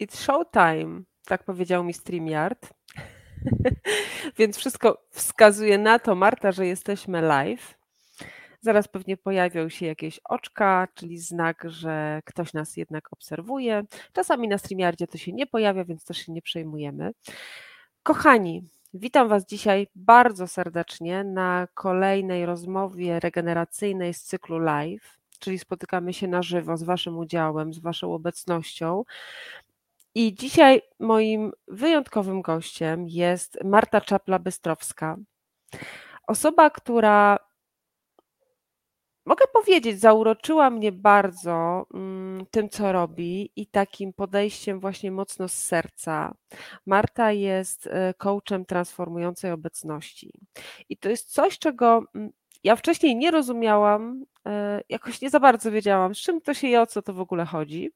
It's showtime, tak powiedział mi StreamYard. Więc wszystko wskazuje na to, Marta, że jesteśmy live. Zaraz pewnie pojawią się jakieś oczka, czyli znak, że ktoś nas jednak obserwuje. Czasami na StreamYardzie to się nie pojawia, więc też się nie przejmujemy. Kochani, witam Was dzisiaj bardzo serdecznie na kolejnej rozmowie regeneracyjnej z cyklu live, czyli spotykamy się na żywo z Waszym udziałem, z Waszą obecnością. I dzisiaj moim wyjątkowym gościem jest Marta Czapla-Bystrowska. Osoba, która mogę powiedzieć, zauroczyła mnie bardzo mm, tym, co robi i takim podejściem właśnie mocno z serca. Marta jest e, coachem transformującej obecności. I to jest coś, czego mm, ja wcześniej nie rozumiałam, e, jakoś nie za bardzo wiedziałam, z czym to się i o co to w ogóle chodzi.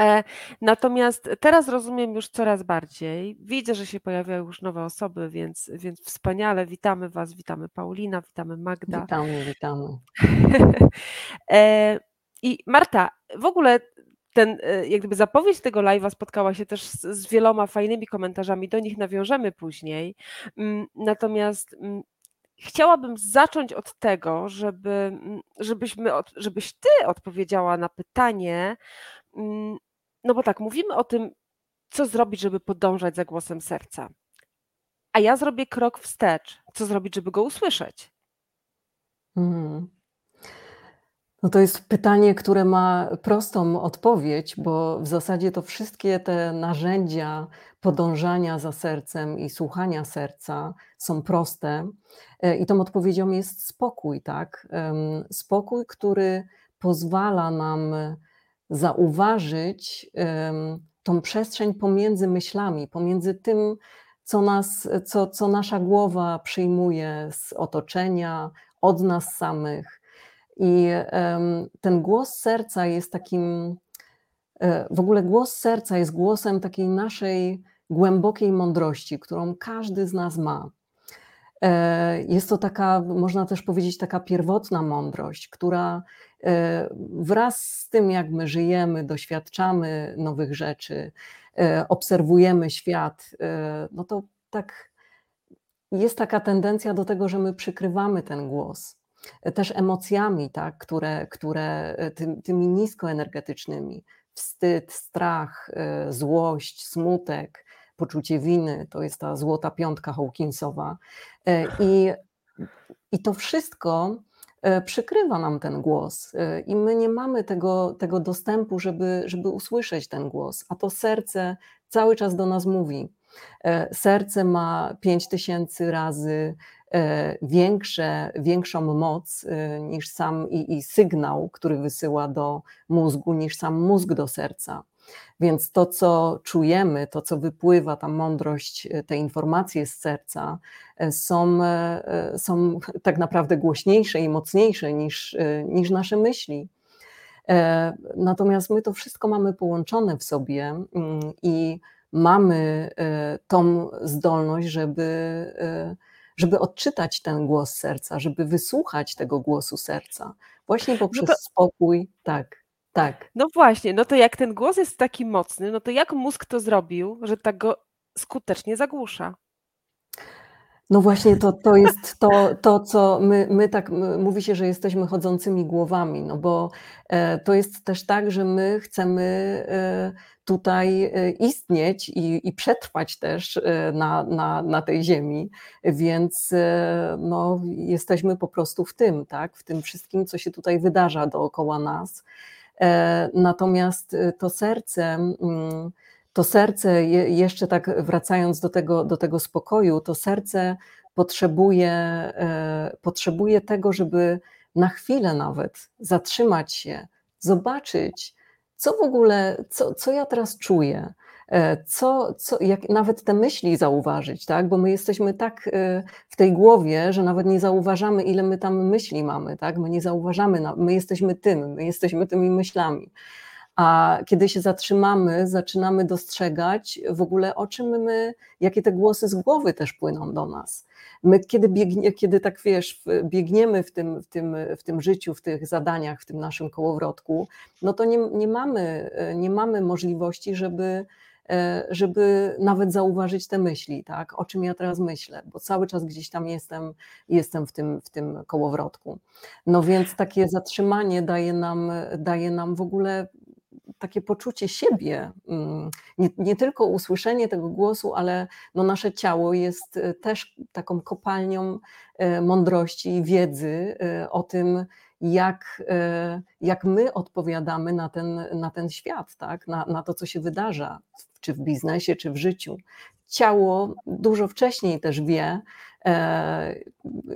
E, natomiast teraz rozumiem już coraz bardziej. Widzę, że się pojawiają już nowe osoby, więc, więc wspaniale. Witamy Was, witamy Paulina, witamy Magda. Witamy, witamy. E, I Marta, w ogóle ten, e, jak gdyby zapowiedź tego live'a spotkała się też z, z wieloma fajnymi komentarzami, do nich nawiążemy później. Mm, natomiast mm, chciałabym zacząć od tego, żeby, mm, żebyśmy, żebyś ty odpowiedziała na pytanie, no bo tak, mówimy o tym, co zrobić, żeby podążać za głosem serca. A ja zrobię krok wstecz. Co zrobić, żeby go usłyszeć? Hmm. No to jest pytanie, które ma prostą odpowiedź, bo w zasadzie to wszystkie te narzędzia podążania za sercem i słuchania serca są proste. E, I tą odpowiedzią jest spokój, tak? Spokój, który pozwala nam zauważyć tą przestrzeń pomiędzy myślami, pomiędzy tym, co, nas, co, co nasza głowa przyjmuje z otoczenia, od nas samych. I ten głos serca jest takim, e, w ogóle głos serca jest głosem takiej naszej głębokiej mądrości, którą każdy z nas ma. E, jest to taka, można też powiedzieć, taka pierwotna mądrość, która wraz z tym, jak my żyjemy, doświadczamy nowych rzeczy, e, obserwujemy świat, no to tak jest taka tendencja do tego, że my przykrywamy ten głos. Też emocjami, tak, które, które ty, tymi niskoenergetycznymi, wstyd, strach, złość, smutek, poczucie winy, to jest ta złota piątka Hawkinsowa. E, I, i to wszystko e, przykrywa nam ten głos e, i my nie mamy tego, tego dostępu, żeby, żeby usłyszeć ten głos, a to serce cały czas do nas mówi. Serce ma 5000 razy większe, większą moc niż sam i, i sygnał, który wysyła do mózgu, niż sam mózg do serca. Więc to, co czujemy, to, co wypływa, ta mądrość, e, te informacje z serca e, są, e, są tak naprawdę głośniejsze i mocniejsze niż, niż nasze myśli. Natomiast my to wszystko mamy połączone w sobie mm, i mamy tą zdolność, żeby, żeby odczytać ten głos serca, żeby wysłuchać tego głosu serca, właśnie poprzez no to... spokój, tak. Tak. No właśnie, no to jak ten głos jest taki mocny, no to jak mózg to zrobił, że tak go skutecznie zagłusza? No właśnie, to, to jest to, to co my, my tak, mówi się, że jesteśmy chodzącymi głowami, no bo e, to jest też tak, że my chcemy e, tutaj e, istnieć i, i przetrwać też na, na, na tej ziemi, więc no, jesteśmy po prostu w tym, tak, w tym wszystkim, co się tutaj wydarza dookoła nas. E, natomiast e, to serce, mm, to serce, jeszcze tak wracając do tego, do tego spokoju, to serce potrzebuje, e, potrzebuje tego, żeby na chwilę nawet zatrzymać się, zobaczyć, co w ogóle, co, co ja teraz czuję, co, co, jak nawet te myśli zauważyć, tak? bo my jesteśmy tak e, w tej głowie, że nawet nie zauważamy, ile my tam myśli mamy, tak? my nie zauważamy, my jesteśmy tym, my jesteśmy tymi myślami. A kiedy się zatrzymamy, zaczynamy dostrzegać w ogóle o czym my, jakie te głosy z głowy też płyną do nas. My kiedy, biegnie, kiedy tak wiesz, biegniemy w tym, w, tym, w tym życiu, w tych zadaniach, w tym naszym kołowrotku, no to nie, nie, mamy, nie mamy możliwości, żeby E, żeby nawet zauważyć te myśli, tak, o czym ja teraz myślę, bo cały czas gdzieś tam jestem, jestem w, tym, w tym kołowrotku. No więc takie zatrzymanie daje nam, daje nam w ogóle takie poczucie siebie, mm, nie, nie, tylko usłyszenie tego głosu, ale no nasze ciało jest e, też taką kopalnią e, mądrości i wiedzy o tym, jak, jak my odpowiadamy na ten, na ten świat, tak? na, na to, co się wydarza czy w biznesie, czy w życiu. Ciało dużo wcześniej też wie, e,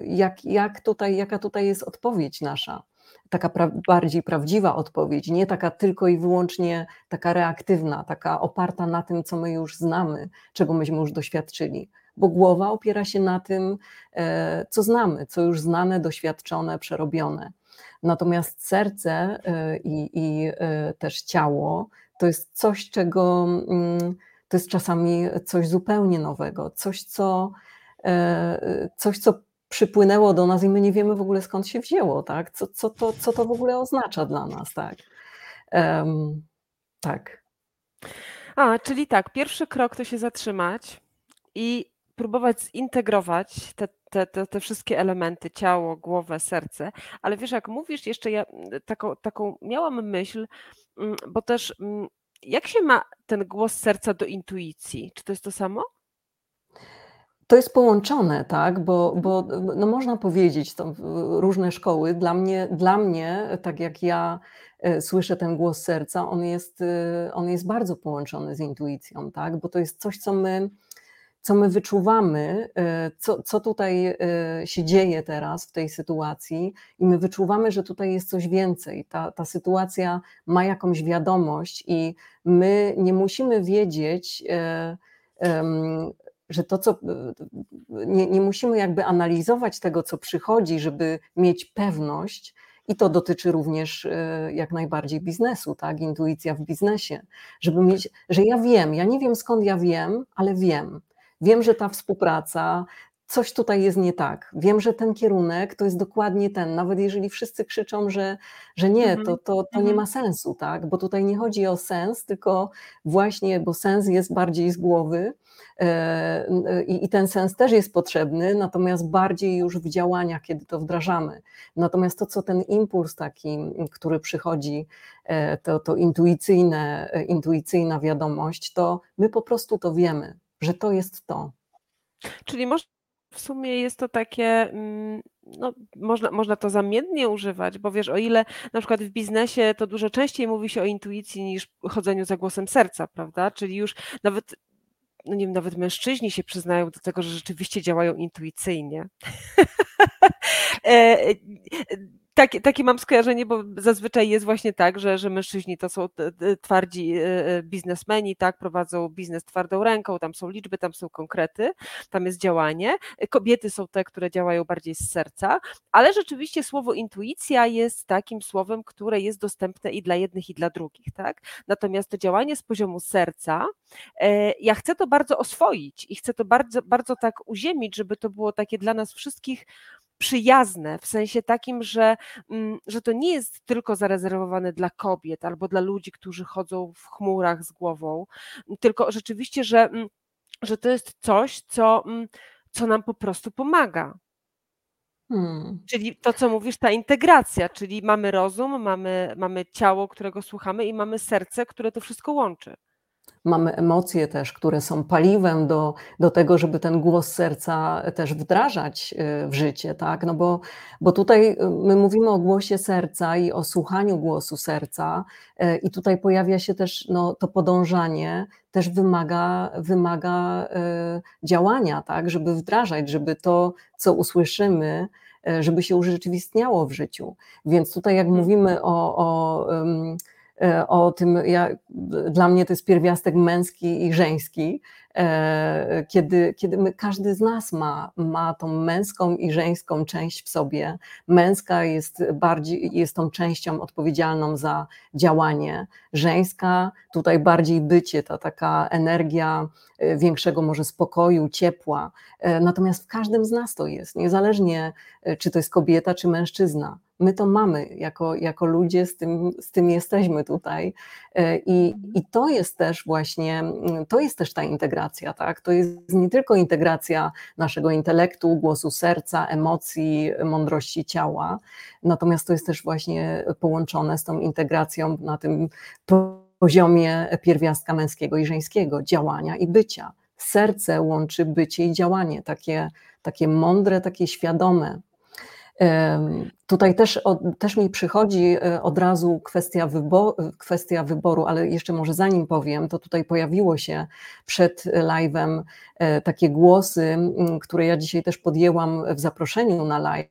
jak, jak tutaj, jaka tutaj jest odpowiedź nasza. Taka pra bardziej prawdziwa odpowiedź, nie taka tylko i wyłącznie taka reaktywna, taka oparta na tym, co my już znamy, czego myśmy już doświadczyli bo głowa opiera się na tym, e, co znamy, co już znane, doświadczone, przerobione. Natomiast serce e, i, i też ciało to jest coś, czego mm, to jest czasami coś zupełnie nowego, coś, co, e, coś, co przypłynęło do nas i my nie wiemy w ogóle skąd się wzięło, tak? Co, co, to, co to w ogóle oznacza dla nas, tak? Um, tak. A, czyli tak, pierwszy krok to się zatrzymać i próbować zintegrować te, te, te, te, wszystkie elementy, ciało, głowę, serce, ale wiesz, jak mówisz, jeszcze ja taką, taką miałam myśl, Mm, bo też mm, jak się ma ten głos serca do intuicji? Czy to jest to samo? To jest połączone, tak, bo, bo no można powiedzieć, to różne szkoły, dla mnie, dla mnie, tak jak ja e, słyszę ten głos serca, on jest, e, on jest bardzo połączony z intuicją, tak, bo to jest coś, co my co my wyczuwamy, e, co, co tutaj e, się dzieje teraz w tej sytuacji, i my wyczuwamy, że tutaj jest coś więcej. Ta, ta sytuacja ma jakąś wiadomość, i my nie musimy wiedzieć, e, że to, co. Nie, nie musimy jakby analizować tego, co przychodzi, żeby mieć pewność, i to dotyczy również jak najbardziej biznesu, tak? Intuicja w biznesie, żeby mieć, że ja wiem, ja nie wiem skąd ja wiem, ale wiem. Wiem, że ta współpraca, coś tutaj jest nie tak. Wiem, że ten kierunek to jest dokładnie ten, nawet jeżeli wszyscy krzyczą, że, że nie, to, mhm, to, to nie mhm. ma sensu, tak? Bo tutaj nie chodzi o sens, tylko właśnie, bo sens jest bardziej z głowy e, i, i ten sens też jest potrzebny, natomiast bardziej już w działaniach, kiedy to wdrażamy. Natomiast to, co ten impuls taki, który przychodzi, e, to, to intuicyjne, e, intuicyjna wiadomość, to my po prostu to wiemy że to jest to. Czyli może w sumie jest to takie, mm, no, można, można to zamiennie używać, bo wiesz, o ile na przykład w biznesie to dużo częściej mówi się o intuicji niż chodzeniu za głosem serca, prawda? Czyli już nawet no nie wiem, nawet mężczyźni się przyznają do tego, że rzeczywiście działają intuicyjnie. Takie, takie mam skojarzenie, bo zazwyczaj jest właśnie tak, że, że mężczyźni to są twardzi e, e, biznesmeni, tak, prowadzą biznes twardą ręką, tam są liczby, tam są konkrety, tam jest działanie. Kobiety są te, które działają bardziej z serca, ale rzeczywiście słowo intuicja jest takim słowem, które jest dostępne i dla jednych, i dla drugich, tak. Natomiast to działanie z poziomu serca, e, ja chcę to bardzo oswoić i chcę to bardzo, bardzo tak uziemić, żeby to było takie dla nas wszystkich przyjazne, w sensie takim, że, mm, że to nie jest tylko zarezerwowane dla kobiet albo dla ludzi, którzy chodzą w chmurach z głową, tylko rzeczywiście, że, mm, że to jest coś, co, mm, co nam po prostu pomaga. Hmm. Czyli to, co mówisz, ta integracja, czyli mamy rozum, mamy, mamy ciało, którego słuchamy i mamy serce, które to wszystko łączy mamy emocje też, które są paliwem do, do tego, żeby ten głos serca też wdrażać y, w życie, tak? No bo, bo tutaj y, my mówimy o głosie serca i o słuchaniu głosu serca y, i tutaj pojawia się też no, to podążanie, też wymaga, wymaga działania, tak? Żeby wdrażać, żeby to, co usłyszymy, żeby się urzeczywistniało w życiu. Więc tutaj jak mówimy o, o o tym, ja, dla mnie to jest pierwiastek męski i żeński, E, kiedy, kiedy my, każdy z nas ma, ma tą męską i żeńską część w sobie. Męska jest bardziej, jest tą częścią odpowiedzialną za działanie, żeńska tutaj bardziej bycie, ta taka energia e, większego może spokoju, ciepła. E, natomiast w każdym z nas to jest, niezależnie czy to jest kobieta, czy mężczyzna my to mamy jako, jako ludzie, z tym, z tym jesteśmy tutaj. E, I, I to jest też właśnie, to jest też ta integracja, tak? To jest nie tylko integracja naszego intelektu, głosu serca, emocji, mądrości ciała, natomiast to jest też właśnie połączone z tą integracją na tym poziomie pierwiastka męskiego i żeńskiego, działania i bycia. Serce łączy bycie i działanie, takie, takie mądre, takie świadome. Tutaj też, też mi przychodzi e, od razu kwestia wyboru, kwestia wyboru, ale jeszcze może zanim powiem, to tutaj pojawiło się przed live'em e, takie głosy, które ja dzisiaj też podjęłam w zaproszeniu na live.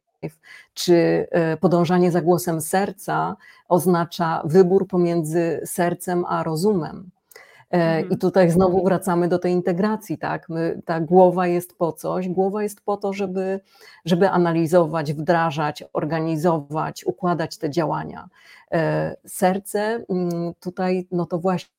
Czy e, podążanie za głosem serca oznacza wybór pomiędzy sercem a rozumem? E, I mhm. tutaj znowu wracamy do tej integracji, tak? My, ta głowa jest po coś, głowa jest po to, żeby, żeby analizować, wdrażać, organizować, układać te działania. E, serce mm, tutaj, no to właśnie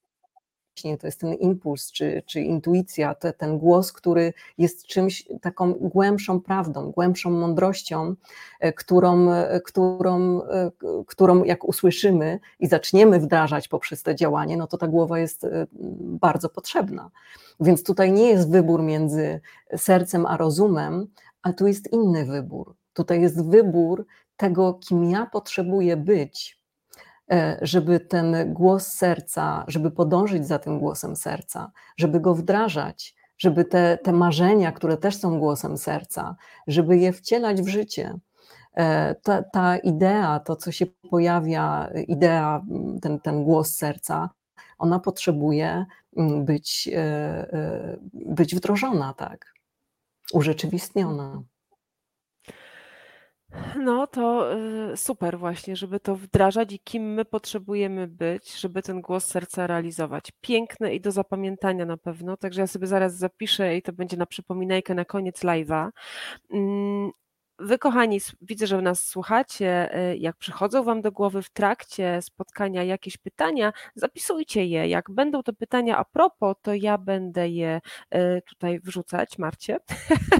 to jest ten impuls czy, czy intuicja, to, ten głos, który jest czymś taką głębszą prawdą, głębszą mądrością, e, którą, e, którą, e, którą jak usłyszymy i zaczniemy wdrażać poprzez to działanie, no to ta głowa jest bardzo potrzebna. Więc tutaj nie jest wybór między sercem a rozumem, a tu jest inny wybór. Tutaj jest wybór tego, kim ja potrzebuję być, żeby ten głos serca, żeby podążyć za tym głosem serca, żeby go wdrażać, żeby te, te marzenia, które też są głosem serca, żeby je wcielać w życie. E, ta, ta idea, to co się pojawia, idea, ten, ten głos serca, ona potrzebuje być, e, być wdrożona, tak, urzeczywistniona. No to y, super właśnie, żeby to wdrażać i kim my potrzebujemy być, żeby ten głos serca realizować. Piękne i do zapamiętania na pewno, także ja sobie zaraz zapiszę i to będzie na przypominajkę na koniec live'a. Mm, Wy, kochani, widzę, że nas słuchacie. Y, jak przychodzą Wam do głowy w trakcie spotkania jakieś pytania, zapisujcie je. Jak będą to pytania a propos, to ja będę je y, tutaj wrzucać, Marcie,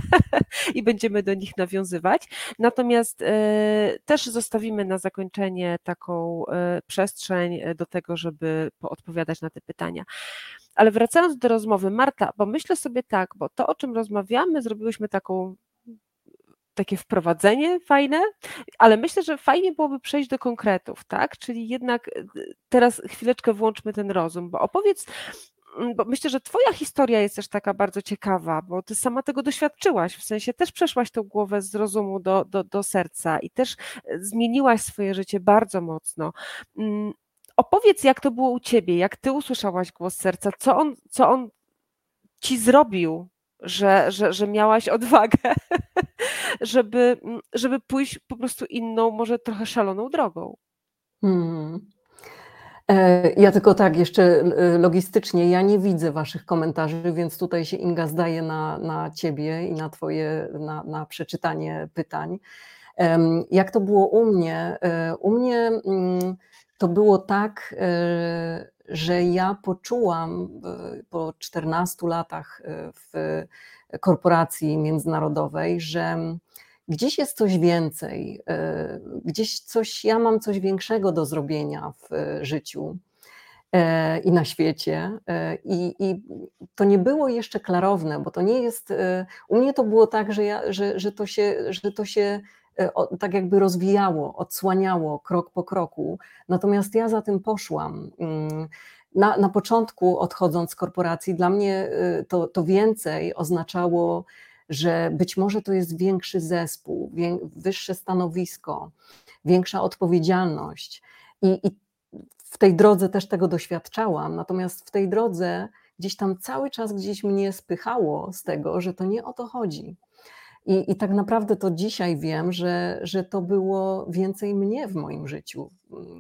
i będziemy do nich nawiązywać. Natomiast y, też zostawimy na zakończenie taką przestrzeń do tego, żeby poodpowiadać na te pytania. Ale wracając do rozmowy, Marta, bo myślę sobie tak, bo to, o czym rozmawiamy, zrobiłyśmy taką takie wprowadzenie fajne, ale myślę, że fajnie byłoby przejść do konkretów, tak? Czyli jednak y, teraz chwileczkę włączmy ten rozum, bo opowiedz, mm, bo myślę, że Twoja historia jest też taka bardzo ciekawa, bo Ty sama tego doświadczyłaś, w sensie też przeszłaś tą głowę z rozumu do, do, do serca i też y, zmieniłaś swoje życie bardzo mocno. Mm, opowiedz, jak to było u Ciebie, jak Ty usłyszałaś głos serca, co on, co on Ci zrobił, że, że, że miałaś odwagę, żeby, żeby pójść po prostu inną, może trochę szaloną drogą. Hmm. E, ja tylko tak jeszcze e, logistycznie, ja nie widzę Waszych komentarzy, więc tutaj się Inga zdaje na, na Ciebie i na Twoje, na, na przeczytanie pytań. Jak to było u mnie? E, u mnie mm, to było tak, że ja poczułam po 14 latach w korporacji międzynarodowej, że gdzieś jest coś więcej, e, gdzieś coś, ja mam coś większego do zrobienia w życiu e, i na świecie. E, I, I, to nie było jeszcze klarowne, bo to nie jest. U mnie to było tak, że, ja, że, że, to, się, że to się tak jakby rozwijało, odsłaniało krok po kroku. Natomiast ja za tym poszłam. Mm, na, na początku, odchodząc z korporacji, dla mnie to, to więcej oznaczało że być może to jest większy zespół, wyższe stanowisko, większa odpowiedzialność. I, I w tej drodze też tego doświadczałam, natomiast w tej drodze gdzieś tam cały czas gdzieś mnie spychało z tego, że to nie o to chodzi. I, I tak naprawdę to dzisiaj wiem, że, że to było więcej mnie w moim życiu,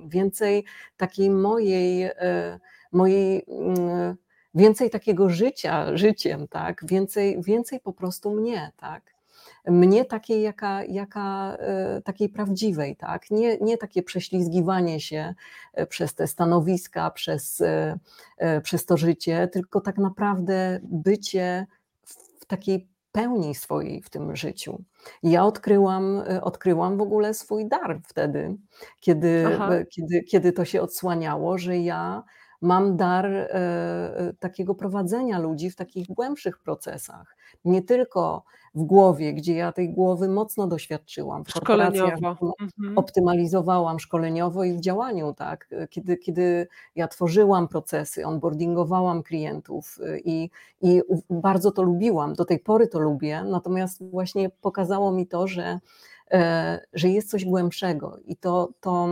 więcej takiej mojej, e, mojej mm, więcej takiego życia życiem, tak? Więcej, więcej po prostu mnie, tak? Mnie takiej, jaka, jaka, e, takiej prawdziwej, tak? Nie, nie takie prześlizgiwanie się e, przez te stanowiska, przez, przez to życie, tylko tak naprawdę bycie w takiej pełni swojej w tym życiu. Ja odkryłam, e, odkryłam w ogóle swój dar wtedy, kiedy, kiedy, kiedy to się odsłaniało, że ja mam dar e, takiego prowadzenia ludzi w takich głębszych procesach. Nie tylko w głowie, gdzie ja tej głowy mocno doświadczyłam. W szkoleniowo. Mhm. Optymalizowałam szkoleniowo i w działaniu, tak. Kiedy, kiedy ja tworzyłam procesy, onboardingowałam klientów y, i, i bardzo to lubiłam, do tej pory to lubię, natomiast właśnie pokazało mi to, że, e, że jest coś głębszego i to, to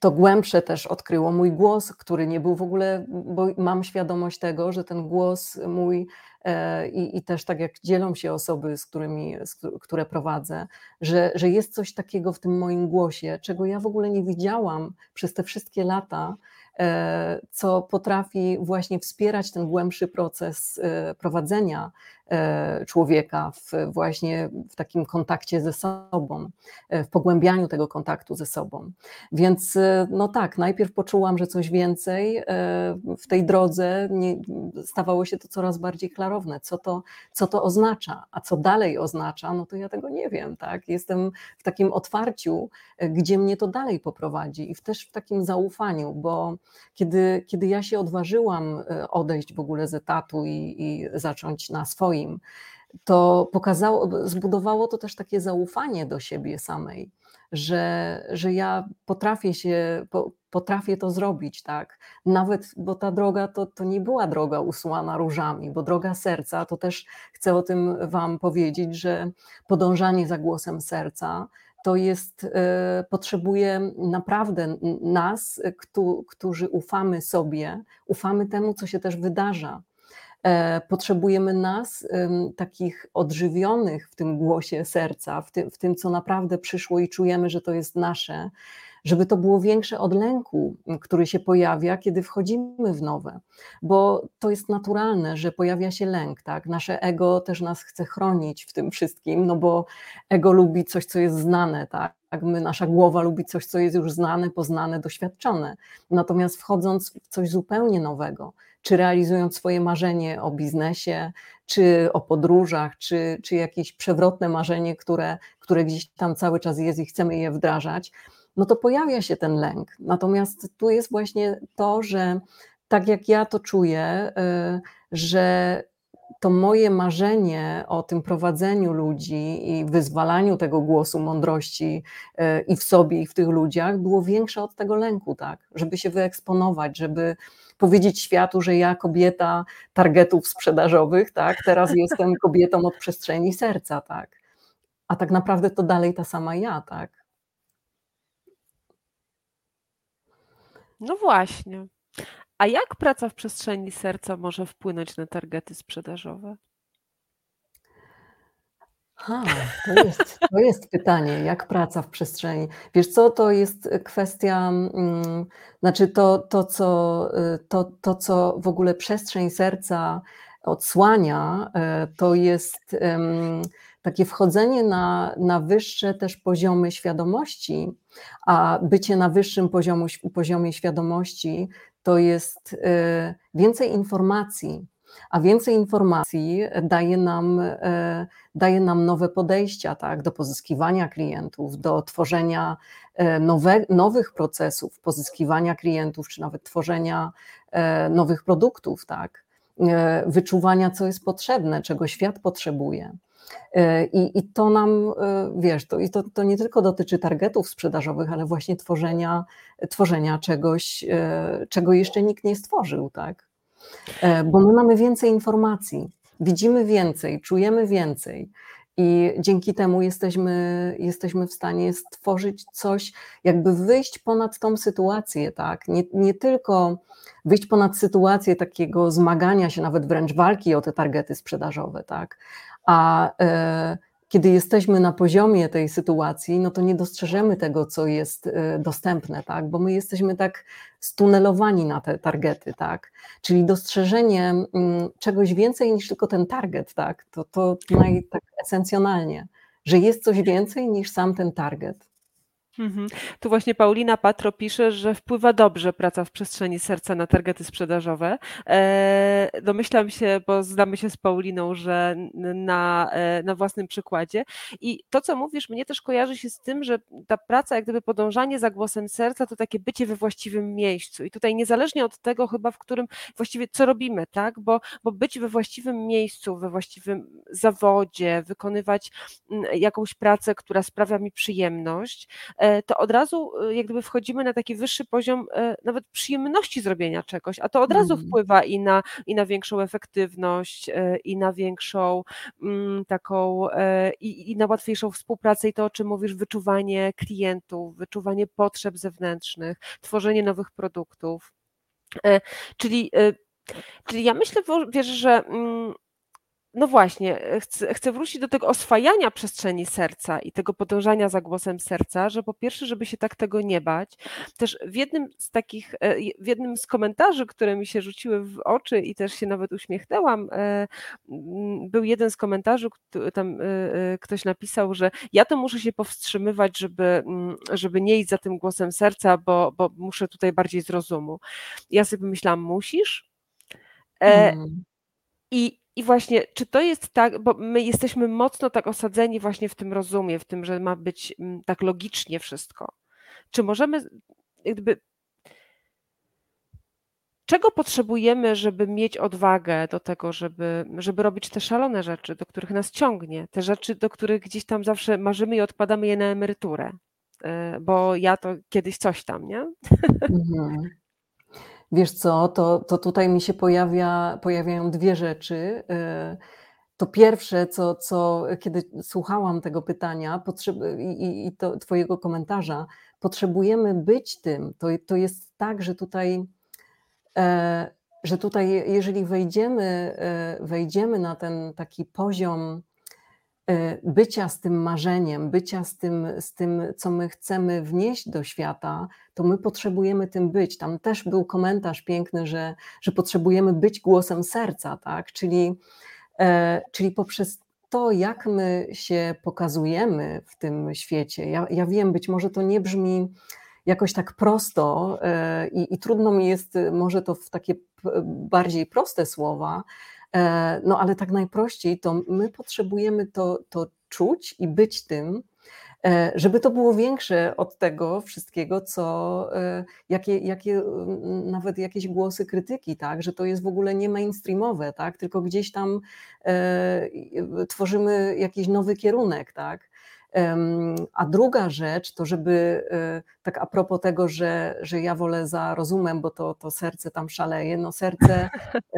to głębsze też odkryło mój głos, który nie był w ogóle, bo mam świadomość tego, że ten głos mój E, i, i też tak jak dzielą się osoby, z którymi, z, które prowadzę, że, że jest coś takiego w tym moim głosie, czego ja w ogóle nie widziałam przez te wszystkie lata, E, co potrafi właśnie wspierać ten głębszy proces e, prowadzenia człowieka w właśnie w takim kontakcie ze sobą, w pogłębianiu tego kontaktu ze sobą. Więc no tak, najpierw poczułam, że coś więcej w tej drodze nie, stawało się to coraz bardziej klarowne, co to, co to oznacza, a co dalej oznacza, no to ja tego nie wiem, tak? Jestem w takim otwarciu, gdzie mnie to dalej poprowadzi i też w takim zaufaniu, bo kiedy, kiedy ja się odważyłam e, odejść w ogóle z etatu i, i zacząć na to pokazało, zbudowało to też takie zaufanie do siebie samej, że, że ja potrafię się, potrafię to zrobić, tak. Nawet, bo ta droga to, to nie była droga usłana różami, bo droga serca, to też chcę o tym Wam powiedzieć, że podążanie za głosem serca to jest, e, potrzebuje naprawdę nas, którzy ufamy sobie, ufamy temu, co się też wydarza. E, potrzebujemy nas, takich odżywionych w tym głosie serca, w tym, w tym, co naprawdę przyszło i czujemy, że to jest nasze, żeby to było większe od lęku, który się pojawia, kiedy wchodzimy w nowe, bo to jest naturalne, że pojawia się lęk, tak? Nasze ego też nas chce chronić w tym wszystkim, no bo ego lubi coś, co jest znane, tak? Tak, my, nasza głowa lubi coś, co jest już znane, poznane, doświadczone. Natomiast wchodząc w coś zupełnie nowego, czy realizując swoje marzenie o biznesie, czy o podróżach, czy, czy jakieś przewrotne marzenie, które, które gdzieś tam cały czas jest i chcemy je wdrażać, no to pojawia się ten lęk. Natomiast tu jest właśnie to, że tak jak ja to czuję, y, że to moje marzenie o tym prowadzeniu ludzi i wyzwalaniu tego głosu mądrości y, i w sobie, i w tych ludziach było większe od tego lęku, tak? Żeby się wyeksponować, żeby powiedzieć światu, że ja kobieta targetów sprzedażowych, tak? Teraz jestem kobietą od przestrzeni serca, tak? A tak naprawdę to dalej ta sama ja, tak? No właśnie. A jak praca w przestrzeni serca może wpłynąć na targety sprzedażowe? Ha, to jest, to jest pytanie, jak praca w przestrzeni. Wiesz co, to jest kwestia, mm, znaczy to, to, co, y, to, to, co w ogóle przestrzeń serca odsłania, e, to jest takie wchodzenie na, na wyższe też poziomy świadomości, a bycie na wyższym poziomu, poziomie świadomości to jest więcej informacji, a więcej informacji daje nam, e, daje nam nowe podejścia tak, do pozyskiwania klientów, do tworzenia nowe, nowych procesów, pozyskiwania klientów, czy nawet tworzenia nowych produktów, tak. E, wyczuwania, co jest potrzebne, czego świat potrzebuje. E, I, i to nam, e, wiesz, to, i to, to nie tylko dotyczy targetów sprzedażowych, ale właśnie tworzenia, tworzenia czegoś, czego jeszcze nikt nie stworzył, tak? Bo my mamy więcej informacji, widzimy więcej, czujemy więcej. I dzięki temu jesteśmy, jesteśmy w stanie stworzyć coś, jakby wyjść ponad tą sytuację, tak? Nie, nie tylko wyjść ponad sytuację takiego zmagania się, nawet wręcz walki o te targety sprzedażowe, tak? A e, kiedy jesteśmy na poziomie tej sytuacji, no to nie dostrzeżemy tego, co jest e, dostępne, tak? bo my jesteśmy tak stunelowani na te targety, tak? Czyli dostrzeżenie mm, czegoś więcej niż tylko ten target, tak? To, to naj, tak esencjonalnie, że jest coś więcej niż sam ten target. Mhm. Tu właśnie Paulina Patro pisze, że wpływa dobrze praca w przestrzeni serca na targety sprzedażowe. E, domyślam się, bo znamy się z Pauliną, że na, e, na własnym przykładzie. I to, co mówisz, mnie też kojarzy się z tym, że ta praca, jak gdyby podążanie za głosem serca, to takie bycie we właściwym miejscu. I tutaj niezależnie od tego chyba, w którym właściwie co robimy, tak? Bo, bo być we właściwym miejscu, we właściwym zawodzie, wykonywać jakąś pracę, która sprawia mi przyjemność, E, to od razu e, jak gdyby wchodzimy na taki wyższy poziom e, nawet przyjemności zrobienia czegoś, a to od razu mhm. wpływa i na, i na większą efektywność, i na większą mm, taką, i, i na łatwiejszą współpracę i to, o czym mówisz, wyczuwanie klientów, wyczuwanie potrzeb zewnętrznych, tworzenie nowych produktów. Czyli, czyli ja myślę, wiesz, że mm, no właśnie, e, chcę, chcę, wrócić do tego oswajania przestrzeni serca i tego podążania za głosem serca, że po pierwsze, żeby się tak tego nie bać. Też w jednym z takich, e, w jednym z komentarzy, które mi się rzuciły w oczy i też się nawet uśmiechnęłam, e, był jeden z komentarzy, tam ktoś napisał, że ja to muszę się powstrzymywać, żeby, żeby nie iść za tym głosem serca, bo, bo muszę tutaj bardziej z rozumu. Ja sobie myślałam, musisz? Mm. I i właśnie, czy to jest tak, bo my jesteśmy mocno tak osadzeni właśnie w tym rozumie, w tym, że ma być mm, tak logicznie wszystko. Czy możemy, jakby, czego potrzebujemy, żeby mieć odwagę do tego, żeby, żeby robić te szalone rzeczy, do których nas ciągnie, te rzeczy, do których gdzieś tam zawsze marzymy i odpadamy je na emeryturę? E, bo ja to kiedyś coś tam, nie? Mhm. Wiesz co, to, to tutaj mi się pojawia, pojawiają dwie rzeczy. Y, to pierwsze, co, co kiedy słuchałam tego pytania i, i to Twojego komentarza, potrzebujemy być tym. To, to jest tak, że tutaj, e, że tutaj, jeżeli wejdziemy, e, wejdziemy na ten taki poziom E, bycia z tym marzeniem, bycia z tym, z tym, co my chcemy wnieść do świata, to my potrzebujemy tym być. Tam też był komentarz piękny, że, że potrzebujemy być głosem serca, tak? Czyli, e, czyli poprzez to, jak my się pokazujemy w tym świecie. Ja, ja wiem, być może to nie brzmi jakoś tak prosto e, i, i trudno mi jest może to w takie bardziej proste słowa, E, no ale tak najprościej to my potrzebujemy to, to czuć i być tym, e, żeby to było większe od tego wszystkiego, co e, jakie, jakie nawet jakieś głosy krytyki, tak, że to jest w ogóle nie mainstreamowe, tak, tylko gdzieś tam tworzymy jakiś nowy kierunek, tak. A druga rzecz to, żeby e, tak a propos tego, że, że ja wolę za rozumem, bo to, to serce tam szaleje, no serce,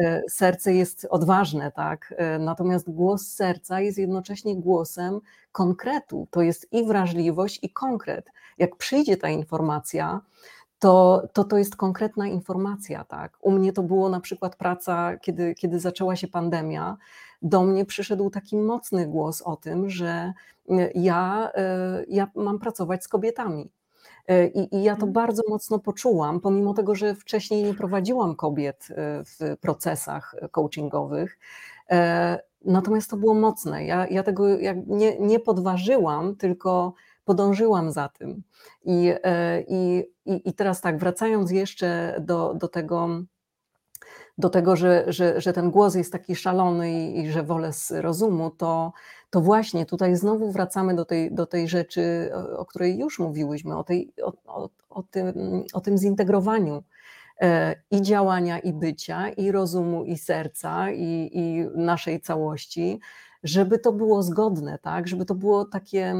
e, serce jest odważne, tak? E, natomiast głos serca jest jednocześnie głosem konkretu. To jest i wrażliwość, i konkret. Jak przyjdzie ta informacja, to, to to jest konkretna informacja. Tak? U mnie to było na przykład praca, kiedy, kiedy zaczęła się pandemia. Do mnie przyszedł taki mocny głos o tym, że y, ja, y, ja mam pracować z kobietami. Y, I, I, ja to mhm. bardzo mocno poczułam, pomimo tego, że wcześniej nie prowadziłam kobiet w procesach coachingowych. Natomiast to było mocne. Ja, ja tego nie, nie podważyłam, tylko podążyłam za tym. I, e, i, i teraz tak, wracając jeszcze do, do tego, do tego, że, że, że ten głos jest taki szalony i, i, że wolę z rozumu, to, to właśnie tutaj znowu wracamy do tej, do tej rzeczy, o której już mówiłyśmy, o, tej, o, o, o, tym, o tym zintegrowaniu e, i działania, i bycia, i rozumu, i serca, i, i naszej całości, żeby to było zgodne, tak? żeby to było takie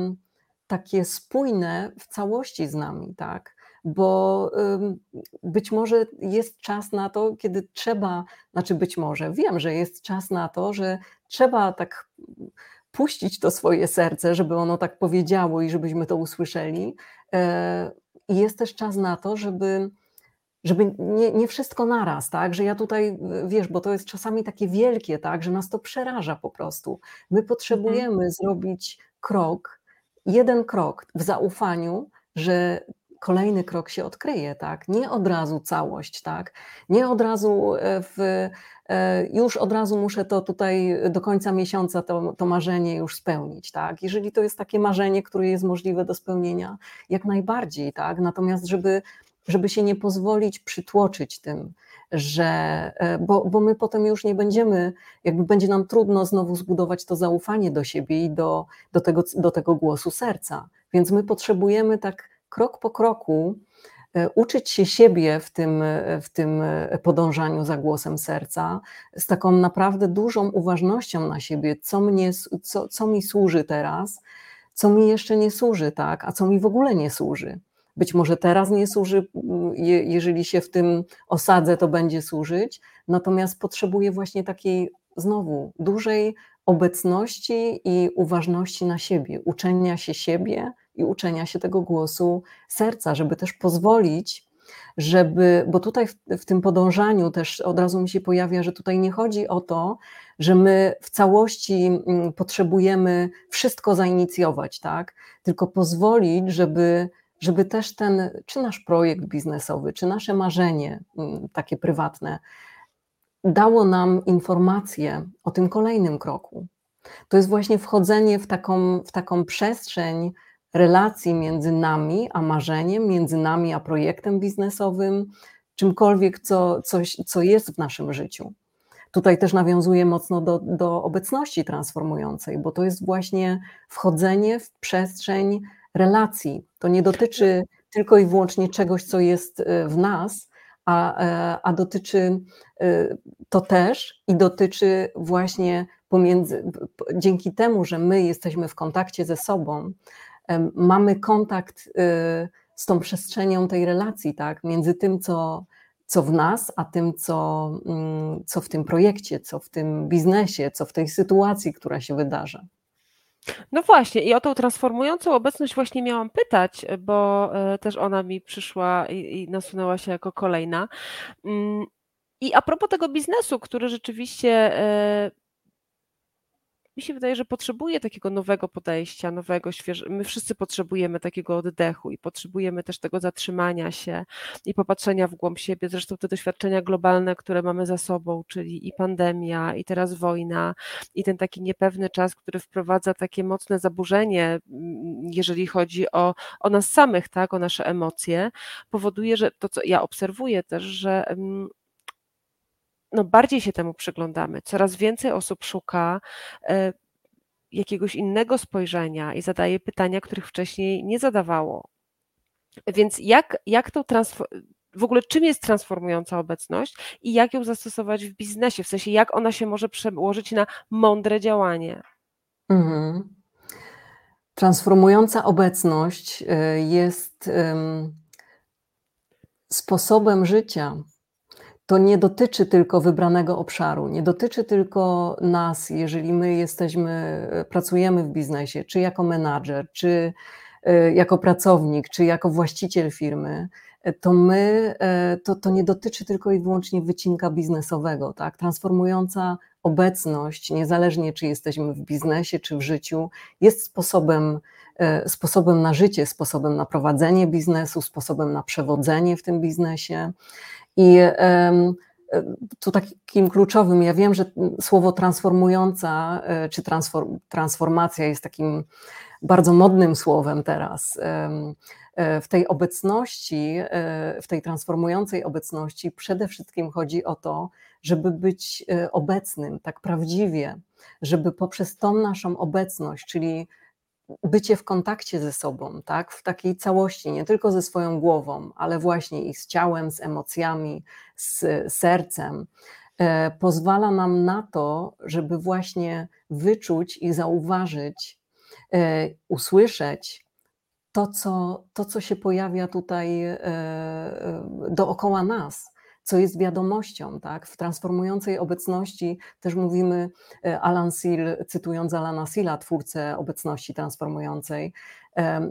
takie spójne w całości z nami, tak? Bo być może jest czas na to, kiedy trzeba, znaczy być może, wiem, że jest czas na to, że trzeba tak puścić to swoje serce, żeby ono tak powiedziało i żebyśmy to usłyszeli. E, I jest też czas na to, żeby żeby nie, nie wszystko naraz, tak, że ja tutaj, wiesz, bo to jest czasami takie wielkie, tak, że nas to przeraża po prostu. My potrzebujemy mhm. zrobić krok, jeden krok w zaufaniu, że kolejny krok się odkryje, tak? Nie od razu całość, tak? Nie od razu e, w, e, już od razu muszę to tutaj do końca miesiąca to, to marzenie już spełnić, tak? Jeżeli to jest takie marzenie, które jest możliwe do spełnienia, jak najbardziej, tak? Natomiast żeby, żeby się nie pozwolić przytłoczyć tym, że, e, bo, bo my potem już nie będziemy, jakby będzie nam trudno znowu zbudować to zaufanie do siebie i do, do, tego, do tego głosu serca. Więc my potrzebujemy tak krok po kroku e, uczyć się siebie w tym, w tym podążaniu za głosem serca, z taką naprawdę dużą uważnością na siebie, co, mnie, co, co mi służy teraz, co mi jeszcze nie służy, tak, a co mi w ogóle nie służy. Być może teraz nie służy, jeżeli się w tym osadzę, to będzie służyć, natomiast potrzebuję właśnie takiej znowu dużej obecności i uważności na siebie, uczenia się siebie i uczenia się tego głosu serca, żeby też pozwolić, żeby, bo tutaj w, w, tym podążaniu też od razu mi się pojawia, że tutaj nie chodzi o to, że my w całości mm, potrzebujemy wszystko zainicjować, tak? Tylko pozwolić, żeby, żeby też ten, czy nasz projekt biznesowy, czy nasze marzenie mm, takie prywatne, dało nam informację o tym kolejnym kroku. To jest właśnie wchodzenie w taką, w taką przestrzeń relacji między nami a marzeniem, między nami a projektem biznesowym, czymkolwiek, co, coś, co jest w naszym życiu. Tutaj też nawiązuję mocno do, do obecności transformującej, bo to jest właśnie wchodzenie w przestrzeń relacji. To nie dotyczy tylko i wyłącznie czegoś, co jest e, w nas, a, e, a dotyczy e, to też i dotyczy właśnie pomiędzy, dzięki temu, że my jesteśmy w kontakcie ze sobą, mamy kontakt y, z tą przestrzenią tej relacji, tak, między tym, co, co w nas, a tym, co, mm, co w tym projekcie, co w tym biznesie, co w tej sytuacji, która się wydarza. No właśnie, i o tą transformującą obecność właśnie miałam pytać, bo e, też ona mi przyszła i, i nasunęła się jako kolejna. Mm, I a propos tego biznesu, który rzeczywiście e, mi się wydaje, że potrzebuje takiego nowego podejścia, nowego, świeżego. My wszyscy potrzebujemy takiego oddechu i potrzebujemy też tego zatrzymania się i popatrzenia w głąb siebie. Zresztą te doświadczenia globalne, które mamy za sobą, czyli i pandemia, i teraz wojna, i ten taki niepewny czas, który wprowadza takie mocne zaburzenie, mm, jeżeli chodzi o, o nas samych, tak, o nasze emocje, powoduje, że to, co ja obserwuję też, że mm, no bardziej się temu przyglądamy. Coraz więcej osób szuka e, jakiegoś innego spojrzenia i zadaje pytania, których wcześniej nie zadawało. Więc jak, jak to w ogóle czym jest transformująca obecność i jak ją zastosować w biznesie, w sensie jak ona się może przełożyć na mądre działanie? Mhm. Transformująca obecność e, jest sposobem życia, to nie dotyczy tylko wybranego obszaru, nie dotyczy tylko nas, jeżeli my jesteśmy, pracujemy w biznesie, czy jako menadżer, czy e, jako pracownik, czy jako właściciel firmy, to my, e, to, to nie dotyczy tylko i wyłącznie wycinka biznesowego, tak? Transformująca obecność, niezależnie czy jesteśmy w biznesie, czy w życiu, jest sposobem, e, sposobem na życie, sposobem na prowadzenie biznesu, sposobem na przewodzenie w tym biznesie. I tu takim kluczowym, ja wiem, że słowo transformująca e, czy transform, transformacja jest takim bardzo modnym słowem teraz. E, w tej obecności, e, w tej transformującej obecności przede wszystkim chodzi o to, żeby być obecnym tak prawdziwie, żeby poprzez tą naszą obecność, czyli bycie w kontakcie ze sobą, tak, w takiej całości, nie tylko ze swoją głową, ale właśnie i z ciałem, z emocjami, z sercem, e, pozwala nam na to, żeby właśnie wyczuć i zauważyć, e, usłyszeć to, co, to, co się pojawia tutaj e, dookoła nas co jest wiadomością. Tak? W transformującej obecności też mówimy, e, Alan Seal, cytując Alana Seala, twórcę obecności transformującej,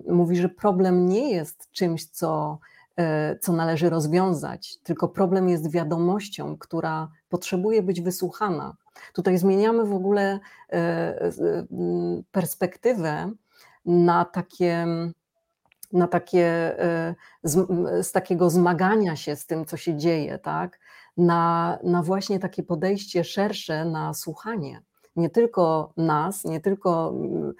mówi, że problem nie jest czymś, co co należy rozwiązać, tylko problem jest wiadomością, która potrzebuje być wysłuchana. Tutaj zmieniamy w ogóle perspektywę na takie na takie, z, z, takiego zmagania się z tym, co się dzieje, tak? na, na właśnie takie podejście szersze na słuchanie. Nie tylko nas, nie tylko mm,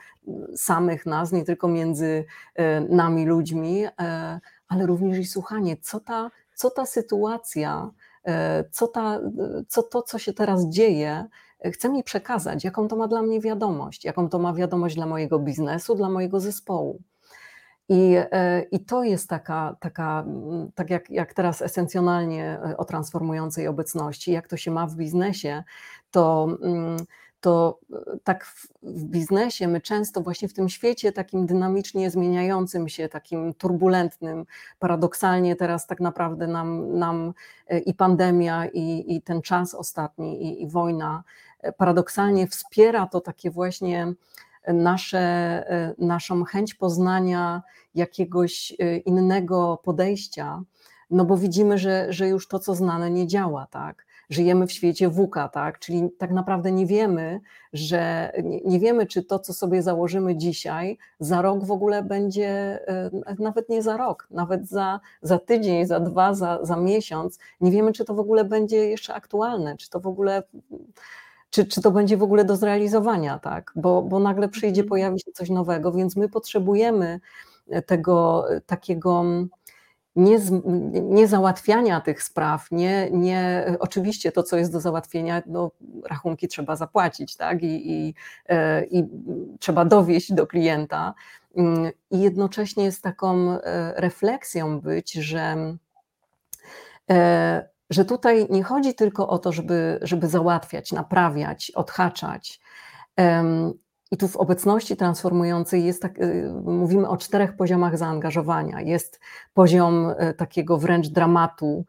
samych nas, nie tylko między e, nami ludźmi, e, ale również i słuchanie, co ta, co ta sytuacja, e, co, ta, co to, co się teraz dzieje, chce mi przekazać, jaką to ma dla mnie wiadomość, jaką to ma wiadomość dla mojego biznesu, dla mojego zespołu. I, e, I to jest taka, taka mm, tak jak, jak teraz esencjonalnie e, o transformującej obecności, jak to się ma w biznesie, to, mm, to e, tak w, w biznesie my często właśnie w tym świecie takim dynamicznie zmieniającym się, takim turbulentnym, paradoksalnie teraz tak naprawdę nam, nam i pandemia, i, i ten czas ostatni, i, i wojna, paradoksalnie wspiera to takie właśnie nasze, e, naszą chęć poznania jakiegoś e, innego podejścia, no bo widzimy, że, że już to, co znane, nie działa, tak? Żyjemy w świecie WUKA, tak? Czyli tak naprawdę nie wiemy, że nie, wiemy, czy to, co sobie założymy dzisiaj, za rok w ogóle będzie, e, nawet nie za rok, nawet za, za tydzień, za dwa, za, za miesiąc, nie wiemy, czy to w ogóle będzie jeszcze aktualne, czy to w ogóle czy, czy to będzie w ogóle do zrealizowania, tak? Bo, bo nagle przyjdzie, mhm. pojawi się coś nowego, więc my potrzebujemy e, tego e, takiego nie, nie załatwiania tych spraw, nie, nie, oczywiście to, co jest do załatwienia, no, rachunki trzeba zapłacić, tak? I, i, e, i trzeba dowieść do klienta. Mm, I jednocześnie z taką refleksją być, że że tutaj nie chodzi tylko o to, żeby, żeby załatwiać, naprawiać, odhaczać. I tu w obecności transformującej jest tak, y, mówimy o czterech poziomach zaangażowania. Jest poziom y, takiego wręcz dramatu,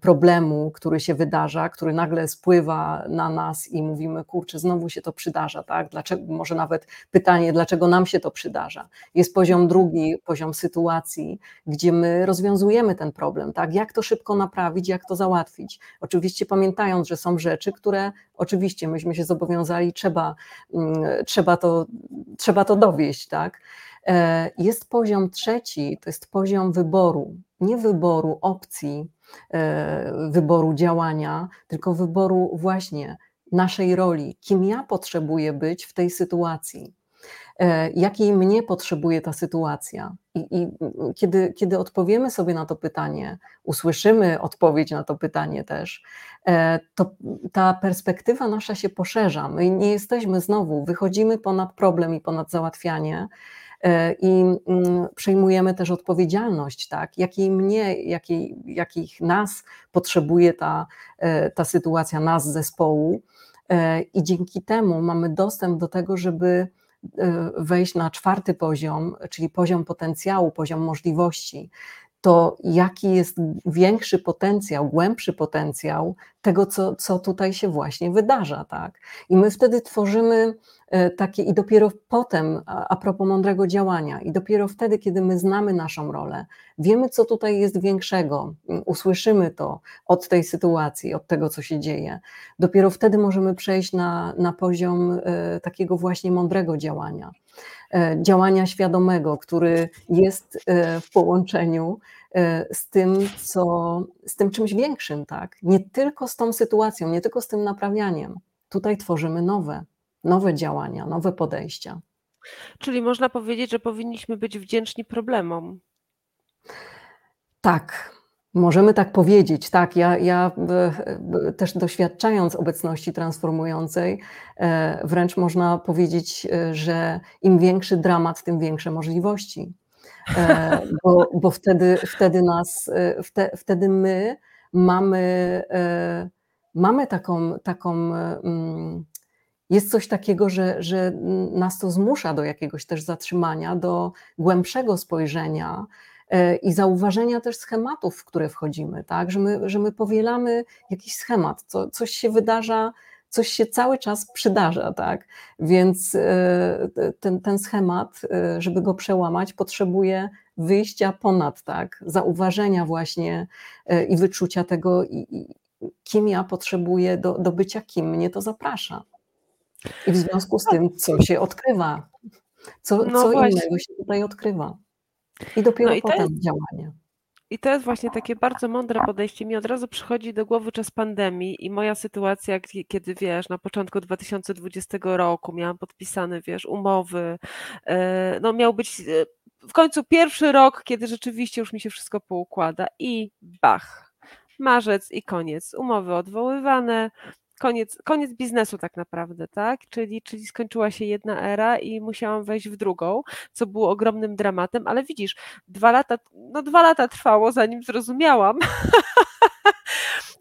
problemu, który się wydarza, który nagle spływa na nas i mówimy, kurczę, znowu się to przydarza, tak? Dlaczego, może nawet pytanie, dlaczego nam się to przydarza. Jest poziom drugi, poziom sytuacji, gdzie my rozwiązujemy ten problem, tak? Jak to szybko naprawić, jak to załatwić. Oczywiście pamiętając, że są rzeczy, które oczywiście myśmy się zobowiązali, trzeba, mm, trzeba to, trzeba to dowieść, tak? E, jest poziom trzeci, to jest poziom wyboru, nie wyboru opcji, e, wyboru działania, tylko wyboru właśnie naszej roli, kim ja potrzebuję być w tej sytuacji. E, jakiej mnie potrzebuje ta sytuacja. I, I, kiedy, kiedy odpowiemy sobie na to pytanie, usłyszymy odpowiedź na to pytanie też, e, to ta perspektywa nasza się poszerza. My nie jesteśmy znowu, wychodzimy ponad problem i ponad załatwianie e, i mm, przejmujemy też odpowiedzialność, tak? jakiej mnie, jakiej, jakich nas potrzebuje ta, ta sytuacja, nas zespołu. I dzięki temu mamy dostęp do tego, żeby E, wejść na czwarty poziom, czyli poziom potencjału, poziom możliwości, to jaki jest większy potencjał, głębszy potencjał tego, co, co tutaj się właśnie wydarza. Tak? I my wtedy tworzymy e, takie, i dopiero potem, a propos mądrego działania, i dopiero wtedy, kiedy my znamy naszą rolę, wiemy, co tutaj jest większego, usłyszymy to od tej sytuacji, od tego, co się dzieje, dopiero wtedy możemy przejść na, na poziom e, takiego właśnie mądrego działania. E, działania świadomego, który jest w połączeniu z tym, co, z tym czymś większym, tak? Nie tylko z tą sytuacją, nie tylko z tym naprawianiem. Tutaj tworzymy nowe, nowe działania, nowe podejścia. Czyli można powiedzieć, że powinniśmy być wdzięczni problemom. Tak, możemy tak powiedzieć. Tak, ja, ja e, e, też doświadczając obecności transformującej, e, wręcz można powiedzieć, że im większy dramat, tym większe możliwości. Bo, bo wtedy, wtedy nas, wtedy my mamy, mamy taką, taką mm, jest coś takiego, że, że nas to zmusza do jakiegoś też zatrzymania, do głębszego spojrzenia e, i zauważenia też schematów, w które wchodzimy, tak? że, my, że my powielamy jakiś schemat, co, coś się wydarza, coś się cały czas przydarza, tak? Więc e, ten, ten schemat, e, żeby go przełamać, potrzebuje wyjścia ponad, tak? Zauważenia właśnie i wyczucia tego, kim ja potrzebuję do, do bycia kim mnie to zaprasza. I w związku z tym, co się odkrywa, co, no co innego się tutaj odkrywa. I dopiero no i potem jest, działanie. I to jest właśnie takie bardzo mądre podejście. Mi od razu przychodzi do głowy czas pandemii i moja sytuacja, kiedy wiesz, na początku 2020 roku miałam podpisane, wiesz, umowy. E, no miał być e, w końcu pierwszy rok, kiedy rzeczywiście już mi się wszystko poukłada i bach. Marzec i koniec. Umowy odwoływane, koniec, koniec biznesu tak naprawdę, tak? Czyli, czyli skończyła się jedna era i musiałam wejść w drugą, co było ogromnym dramatem, ale widzisz, dwa lata, no dwa lata trwało, zanim zrozumiałam.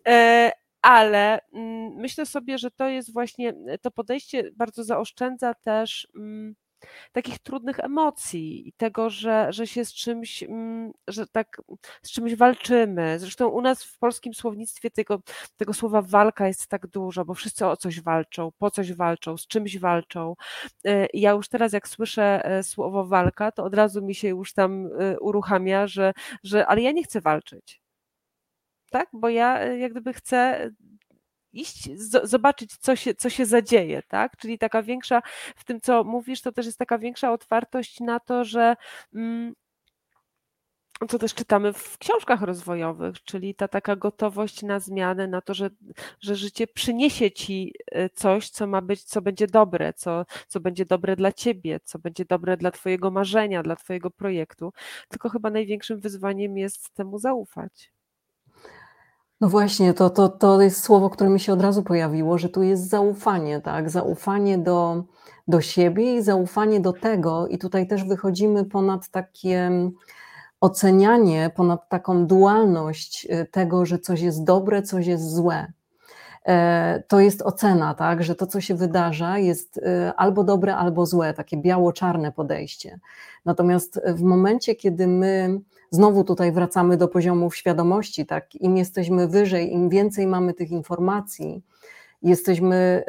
E, ale mm, myślę sobie, że to jest właśnie to podejście bardzo zaoszczędza też mm, takich trudnych emocji i tego, że, że się z czymś, mm, że tak z czymś walczymy. Zresztą u nas w polskim słownictwie tego, tego słowa walka jest tak dużo, bo wszyscy o coś walczą, po coś walczą, z czymś walczą. E, ja już teraz jak słyszę e, słowo walka, to od razu mi się już tam e, uruchamia, że, że ale ja nie chcę walczyć. Tak? Bo ja jak gdyby chcę iść, zobaczyć, co się, co się zadzieje, tak? Czyli taka większa, w tym, co mówisz, to też jest taka większa otwartość na to, że mm, co też czytamy w książkach rozwojowych, czyli ta taka gotowość na zmianę, na to, że, że życie przyniesie ci e, coś, co ma być, co będzie dobre, co, co będzie dobre dla ciebie, co będzie dobre dla twojego marzenia, dla twojego projektu. Tylko chyba największym wyzwaniem jest temu zaufać. No właśnie, to, to, to jest słowo, które mi się od razu pojawiło, że tu jest zaufanie, tak? Zaufanie do, do siebie i zaufanie do tego, i tutaj też wychodzimy ponad takie ocenianie, ponad taką dualność y, tego, że coś jest dobre, coś jest złe. E, to jest ocena, tak, że to, co się wydarza, jest y, albo dobre, albo złe, takie biało-czarne podejście. Natomiast w momencie, kiedy my znowu tutaj wracamy do poziomów świadomości, tak? Im jesteśmy wyżej, im więcej mamy tych informacji, jesteśmy.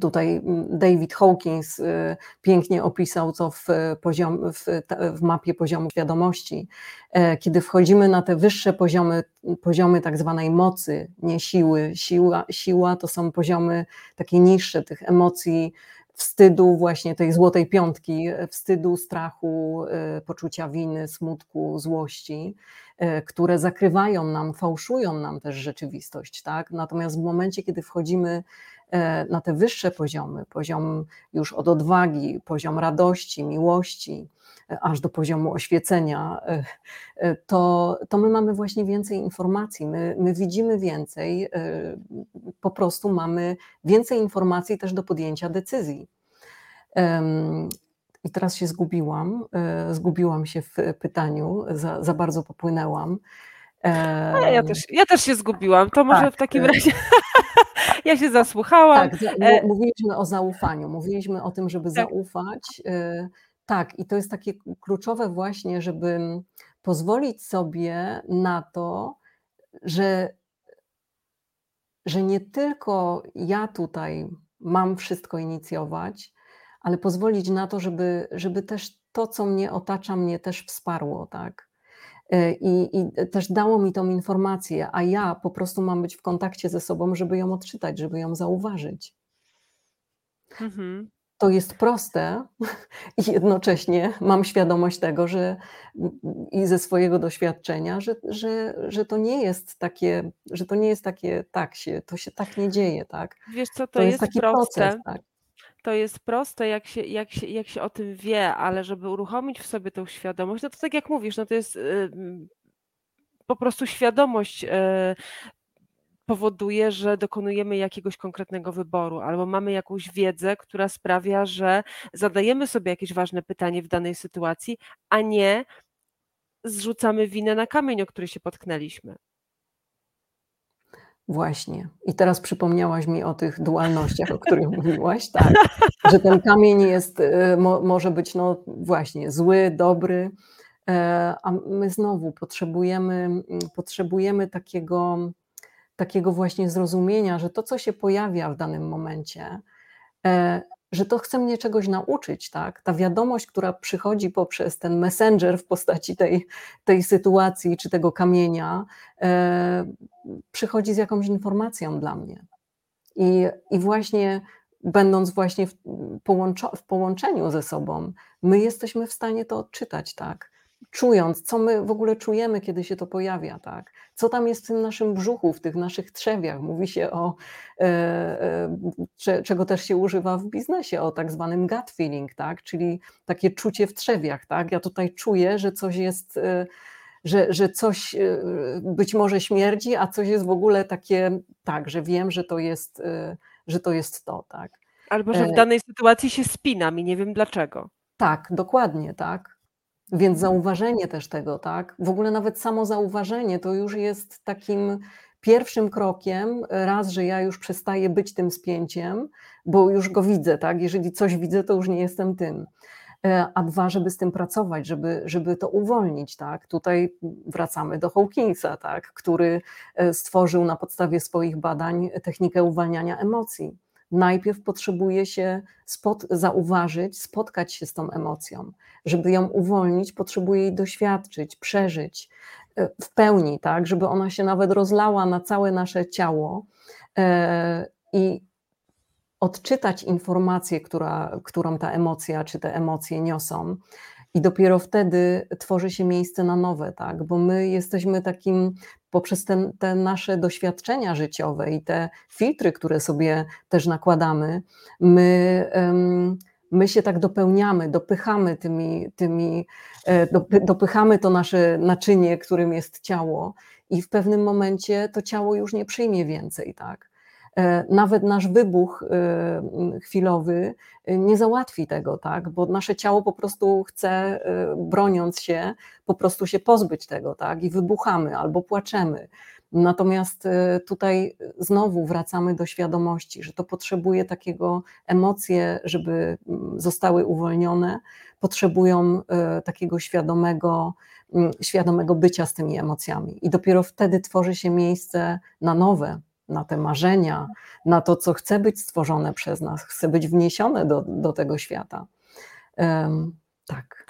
Tutaj David Hawkins y, pięknie opisał to w, poziom, w, w, mapie poziomu świadomości. E, kiedy wchodzimy na te wyższe poziomy, poziomy tak zwanej mocy, nie siły, siła, siła to są poziomy takie niższe tych emocji, wstydu, właśnie tej złotej piątki, wstydu, strachu, e, poczucia winy, smutku, złości, które zakrywają nam, fałszują nam też rzeczywistość, tak? Natomiast w momencie, kiedy wchodzimy e, na te wyższe poziomy, poziom już od odwagi, poziom radości, miłości, aż do poziomu oświecenia, to, to my mamy właśnie więcej informacji, my, my widzimy więcej, po prostu mamy więcej informacji też do podjęcia decyzji. I teraz się zgubiłam, e, zgubiłam się w pytaniu, za, za bardzo popłynęłam. Ja też, ja też się zgubiłam, to może tak, w takim e, razie ja się zasłuchałam. Tak, e, mówiliśmy o zaufaniu, mówiliśmy o tym, żeby tak. zaufać. Tak, i to jest takie kluczowe właśnie, żeby pozwolić sobie na to, że, że nie tylko ja tutaj mam wszystko inicjować, ale pozwolić na to, żeby, żeby też to, co mnie otacza, mnie też wsparło, tak? E, I, I, też dało mi tą informację, a ja po prostu mam być w kontakcie ze sobą, żeby ją odczytać, żeby ją zauważyć. Mhm. To jest proste i jednocześnie mam świadomość tego, że i ze swojego doświadczenia, że, że, że to nie jest takie, że to nie jest takie, tak się, to się tak nie dzieje, tak? Wiesz co, to, to jest, jest, taki proste. proces, tak? To jest proste, jak się, jak, się, jak się o tym wie, ale żeby uruchomić w sobie tą świadomość, no to tak jak mówisz, no to jest y, po prostu świadomość y, powoduje, że dokonujemy jakiegoś konkretnego wyboru, albo mamy jakąś wiedzę, która sprawia, że zadajemy sobie jakieś ważne pytanie w danej sytuacji, a nie zrzucamy winę na kamień, o który się potknęliśmy. Właśnie. I teraz przypomniałaś mi o tych dualnościach, o których mówiłaś, tak. Że ten kamień jest, y, mo, może być, no właśnie, zły, dobry, e, a my znowu potrzebujemy, mm, potrzebujemy takiego, takiego właśnie zrozumienia, że to, co się pojawia w danym momencie, e, że to chce mnie czegoś nauczyć, tak? Ta wiadomość, która przychodzi poprzez ten messenger w postaci tej, tej sytuacji czy tego kamienia, e, przychodzi z jakąś informacją dla mnie. I, i właśnie będąc właśnie w, w połączeniu ze sobą, my jesteśmy w stanie to odczytać, tak? Czując, co my w ogóle czujemy, kiedy się to pojawia, tak? Co tam jest w tym naszym brzuchu, w tych naszych trzewiach. Mówi się o, e, e, czego też się używa w biznesie, o tak zwanym gut feeling, tak? Czyli takie czucie w trzewiach, tak? Ja tutaj czuję, że coś jest, e, że, że coś e, być może śmierdzi, a coś jest w ogóle takie, tak, że wiem, że to jest, e, że to jest to, tak? Albo że w e, danej sytuacji się spinam i nie wiem dlaczego. Tak, dokładnie, tak. Więc zauważenie też tego, tak? W ogóle nawet samo zauważenie to już jest takim pierwszym krokiem, raz, że ja już przestaję być tym spięciem, bo już go widzę, tak? Jeżeli coś widzę, to już nie jestem tym. E, a dwa, żeby z tym pracować, żeby, żeby to uwolnić, tak? Tutaj wracamy do Hawkinsa, tak? Który e, stworzył na podstawie swoich badań technikę uwalniania emocji najpierw potrzebuje się zauważyć, spotkać się z tą emocją. Żeby ją uwolnić, potrzebuje jej doświadczyć, przeżyć e, w pełni, tak, żeby ona się nawet rozlała na całe nasze ciało e, i odczytać informację, która, którą ta emocja czy te emocje niosą. I dopiero wtedy tworzy się miejsce na nowe, tak? Bo my jesteśmy takim poprzez te, te, nasze doświadczenia życiowe i te filtry, które sobie też nakładamy, my, my się tak dopełniamy, dopychamy tymi, tymi e, dopychamy to nasze naczynie, którym jest ciało, i w pewnym momencie to ciało już nie przyjmie więcej, tak? E, nawet nasz wybuch e, chwilowy e, nie załatwi tego, tak? bo nasze ciało po prostu chce, broniąc się, po prostu się pozbyć tego, tak? I wybuchamy albo płaczemy. Natomiast tutaj znowu wracamy do świadomości, że to potrzebuje takiego emocje, żeby mm, zostały uwolnione, potrzebują takiego świadomego, mm, świadomego bycia z tymi emocjami. I dopiero wtedy tworzy się miejsce na nowe, na te marzenia, na to, co chce być stworzone przez nas, chce być wniesione do, do tego świata. Um, tak.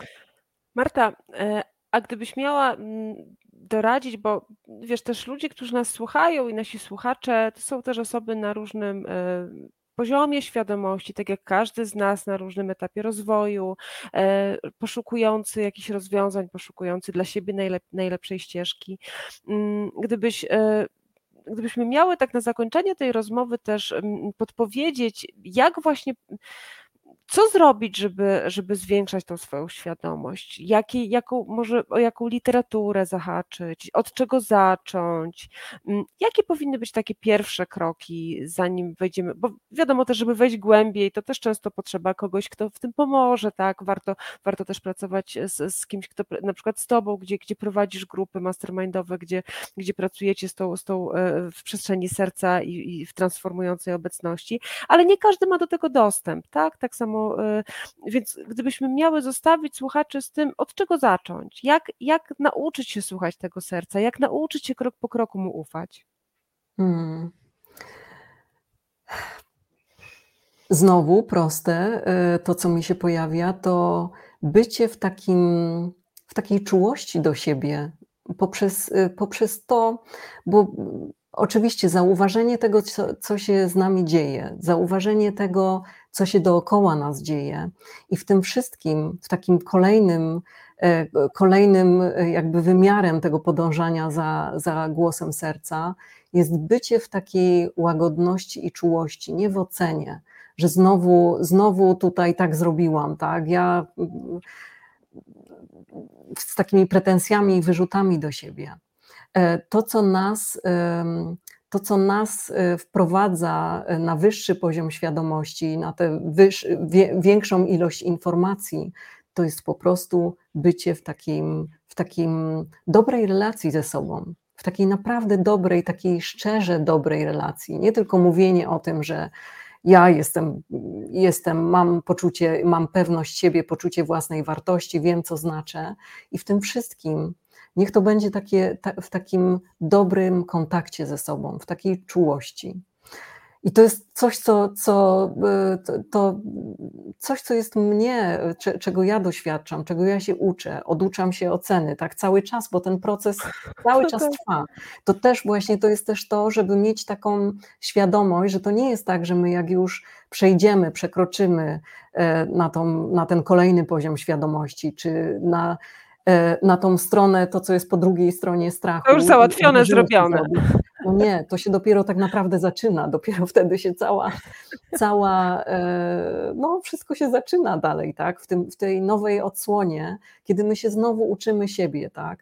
Marta, e, a gdybyś miała mm, doradzić, bo wiesz, też ludzie, którzy nas słuchają i nasi słuchacze, to są też osoby na różnym e, poziomie świadomości, tak jak każdy z nas na różnym etapie rozwoju, e, poszukujący jakichś rozwiązań, poszukujący dla siebie najlep najlepszej ścieżki. Mm, gdybyś gdybyśmy miały tak na zakończenie tej rozmowy też podpowiedzieć, jak właśnie co zrobić, żeby, żeby zwiększać tą swoją świadomość? Jakie, jaką, może o jaką literaturę zahaczyć? Od czego zacząć? Mm, jakie powinny być takie pierwsze kroki, zanim wejdziemy? Bo wiadomo też, żeby wejść głębiej, to też często potrzeba kogoś, kto w tym pomoże, tak? Warto, warto też pracować z, z kimś, kto na przykład z tobą, gdzie, gdzie prowadzisz grupy mastermindowe, gdzie, gdzie pracujecie z tą, z tą e, w przestrzeni serca i, i w transformującej obecności, ale nie każdy ma do tego dostęp, tak? Tak samo E, więc gdybyśmy miały zostawić słuchaczy z tym, od czego zacząć, jak, jak nauczyć się słuchać tego serca, jak nauczyć się krok po kroku mu ufać? Hmm. Znowu proste, e, to co mi się pojawia, to bycie w, takim, w takiej czułości do siebie, poprzez, e, poprzez to, bo oczywiście zauważenie tego, co, co się z nami dzieje, zauważenie tego, co się dookoła nas dzieje. I w tym wszystkim, w takim kolejnym, e, kolejnym e, jakby wymiarem tego podążania za, za głosem serca jest bycie w takiej łagodności i czułości, nie w ocenie, że znowu, znowu tutaj tak zrobiłam, tak? Ja mm, z takimi pretensjami i wyrzutami do siebie. E, to, co nas to, co nas y, wprowadza y, na wyższy poziom świadomości, na tę większą ilość informacji, to jest po prostu bycie w takim, w takim dobrej relacji ze sobą, w takiej naprawdę dobrej, takiej szczerze dobrej relacji. Nie tylko mówienie o tym, że ja jestem, jestem, mam poczucie, mam pewność siebie, poczucie własnej wartości, wiem, co znaczę, i w tym wszystkim Niech to będzie takie, ta, w takim dobrym kontakcie ze sobą, w takiej czułości. I to jest coś, co, co, y, to, to, coś, co jest mnie, czego ja doświadczam, czego ja się uczę, oduczam się oceny, tak cały czas, bo ten proces cały czas trwa. To też właśnie to jest też to, żeby mieć taką świadomość, że to nie jest tak, że my jak już przejdziemy, przekroczymy e, na, tą, na ten kolejny poziom świadomości, czy na E, na tą stronę, to co jest po drugiej stronie strachu. To już załatwione, zrobione. No nie, to się dopiero tak naprawdę zaczyna, dopiero wtedy się cała, cała e, no wszystko się zaczyna dalej, tak, w, tym, w tej nowej odsłonie, kiedy my się znowu uczymy siebie, tak,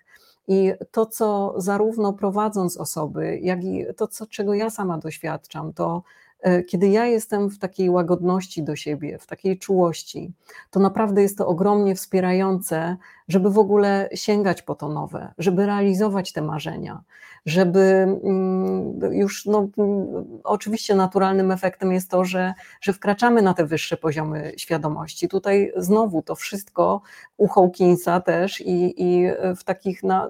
i to, co zarówno prowadząc osoby, jak i to, co, czego ja sama doświadczam, to E, kiedy ja jestem w takiej łagodności do siebie, w takiej czułości, to naprawdę jest to ogromnie wspierające, żeby w ogóle sięgać po to nowe, żeby realizować te marzenia, żeby mm, już, no, mm, oczywiście naturalnym efektem jest to, że, że wkraczamy na te wyższe poziomy świadomości. Tutaj znowu to wszystko u Hawkinsa też i, i w takich na,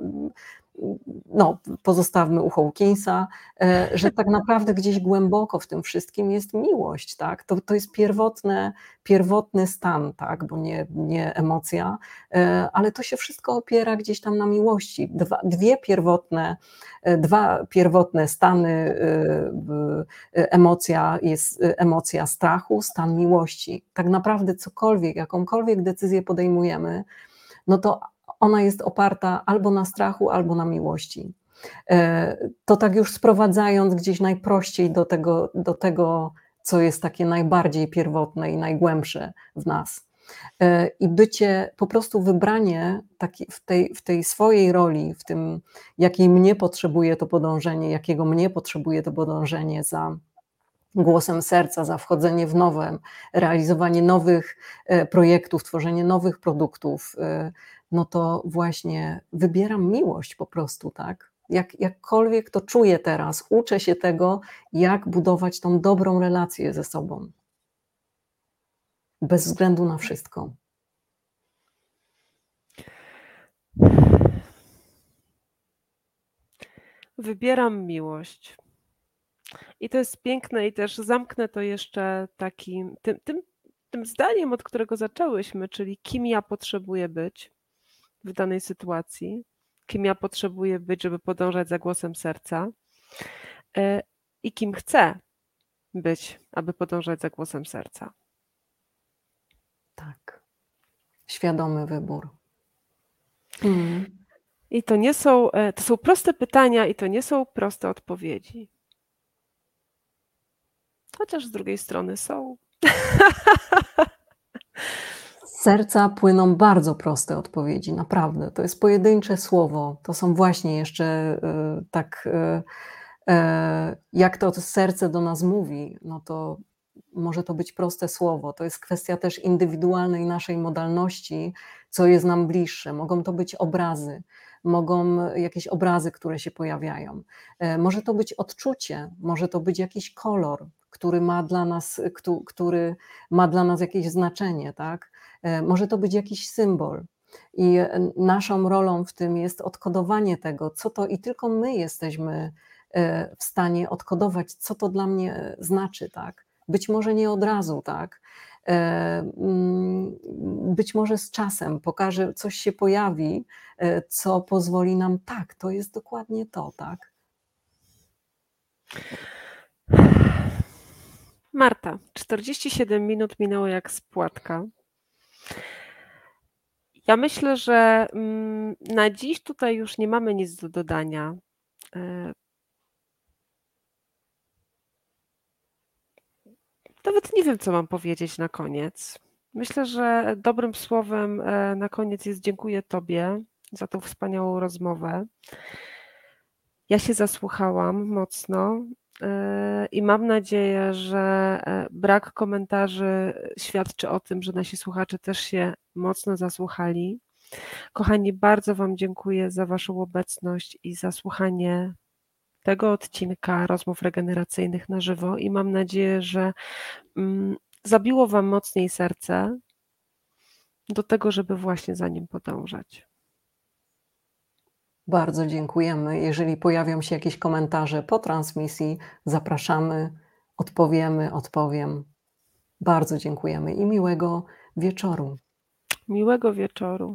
no, pozostawmy u Hawkinsa, e, że tak naprawdę gdzieś głęboko w tym wszystkim jest miłość, tak? To, to jest pierwotne, pierwotny stan, tak? Bo nie, nie emocja, e, ale to się wszystko opiera gdzieś tam na miłości. Dwa, dwie pierwotne, e, dwa pierwotne stany, emocja jest emocja strachu, stan miłości. Tak naprawdę cokolwiek, jakąkolwiek decyzję podejmujemy, no to ona jest oparta albo na strachu, albo na miłości. E, to tak już sprowadzając gdzieś najprościej do tego, do tego co jest takie najbardziej pierwotne i najgłębsze w nas. E, I bycie, po prostu wybranie taki, w, tej, w tej swojej roli, w tym, jakiej mnie potrzebuje to podążenie, jakiego mnie potrzebuje to podążenie za głosem serca, za wchodzenie w nowe, realizowanie nowych e, projektów, tworzenie nowych produktów, no to właśnie wybieram miłość po prostu, tak? Jak, jakkolwiek to czuję teraz, uczę się tego, jak budować tą dobrą relację ze sobą. Bez względu na wszystko. Wybieram miłość. I to jest piękne, i też zamknę to jeszcze takim, tym, tym, tym zdaniem, od którego zaczęłyśmy, czyli kim ja potrzebuję być w danej sytuacji, kim ja potrzebuję być, żeby podążać za głosem serca e, i kim chcę być, aby podążać za głosem serca. Tak. Świadomy wybór. Mm. I to nie są, e, to są proste pytania i to nie są proste odpowiedzi. Chociaż z drugiej strony są. serca płyną bardzo proste odpowiedzi, naprawdę. To jest pojedyncze słowo. To są właśnie jeszcze y, tak, y, y, jak to serce do nas mówi, no to może to być proste słowo. To jest kwestia też indywidualnej naszej modalności, co jest nam bliższe. Mogą to być obrazy, mogą jakieś obrazy, które się pojawiają. Może to być odczucie, może to być jakiś kolor, który ma dla nas, który ma dla nas jakieś znaczenie, tak? E, może to być jakiś symbol. I naszą rolą w tym jest odkodowanie tego, co to, i tylko my jesteśmy e, w stanie odkodować, co to dla mnie znaczy, tak? Być może nie od razu, tak? E, mm, być może z czasem pokaże, coś się pojawi, co pozwoli nam, tak, to jest dokładnie to, tak? Marta, 47 minut minęło jak spłatka. Ja myślę, że mm, na dziś tutaj już nie mamy nic do dodania. E, nawet nie wiem, co mam powiedzieć na koniec. Myślę, że dobrym słowem e, na koniec jest dziękuję Tobie za tą wspaniałą rozmowę. Ja się zasłuchałam mocno i mam nadzieję, że brak komentarzy świadczy o tym, że nasi słuchacze też się mocno zasłuchali. Kochani, bardzo Wam dziękuję za Waszą obecność i za słuchanie tego odcinka rozmów regeneracyjnych na żywo i mam nadzieję, że mm, zabiło Wam mocniej serce do tego, żeby właśnie za nim podążać. Bardzo dziękujemy. Jeżeli pojawią się jakieś komentarze po transmisji, zapraszamy, odpowiemy, odpowiem. Bardzo dziękujemy i miłego wieczoru. Miłego wieczoru.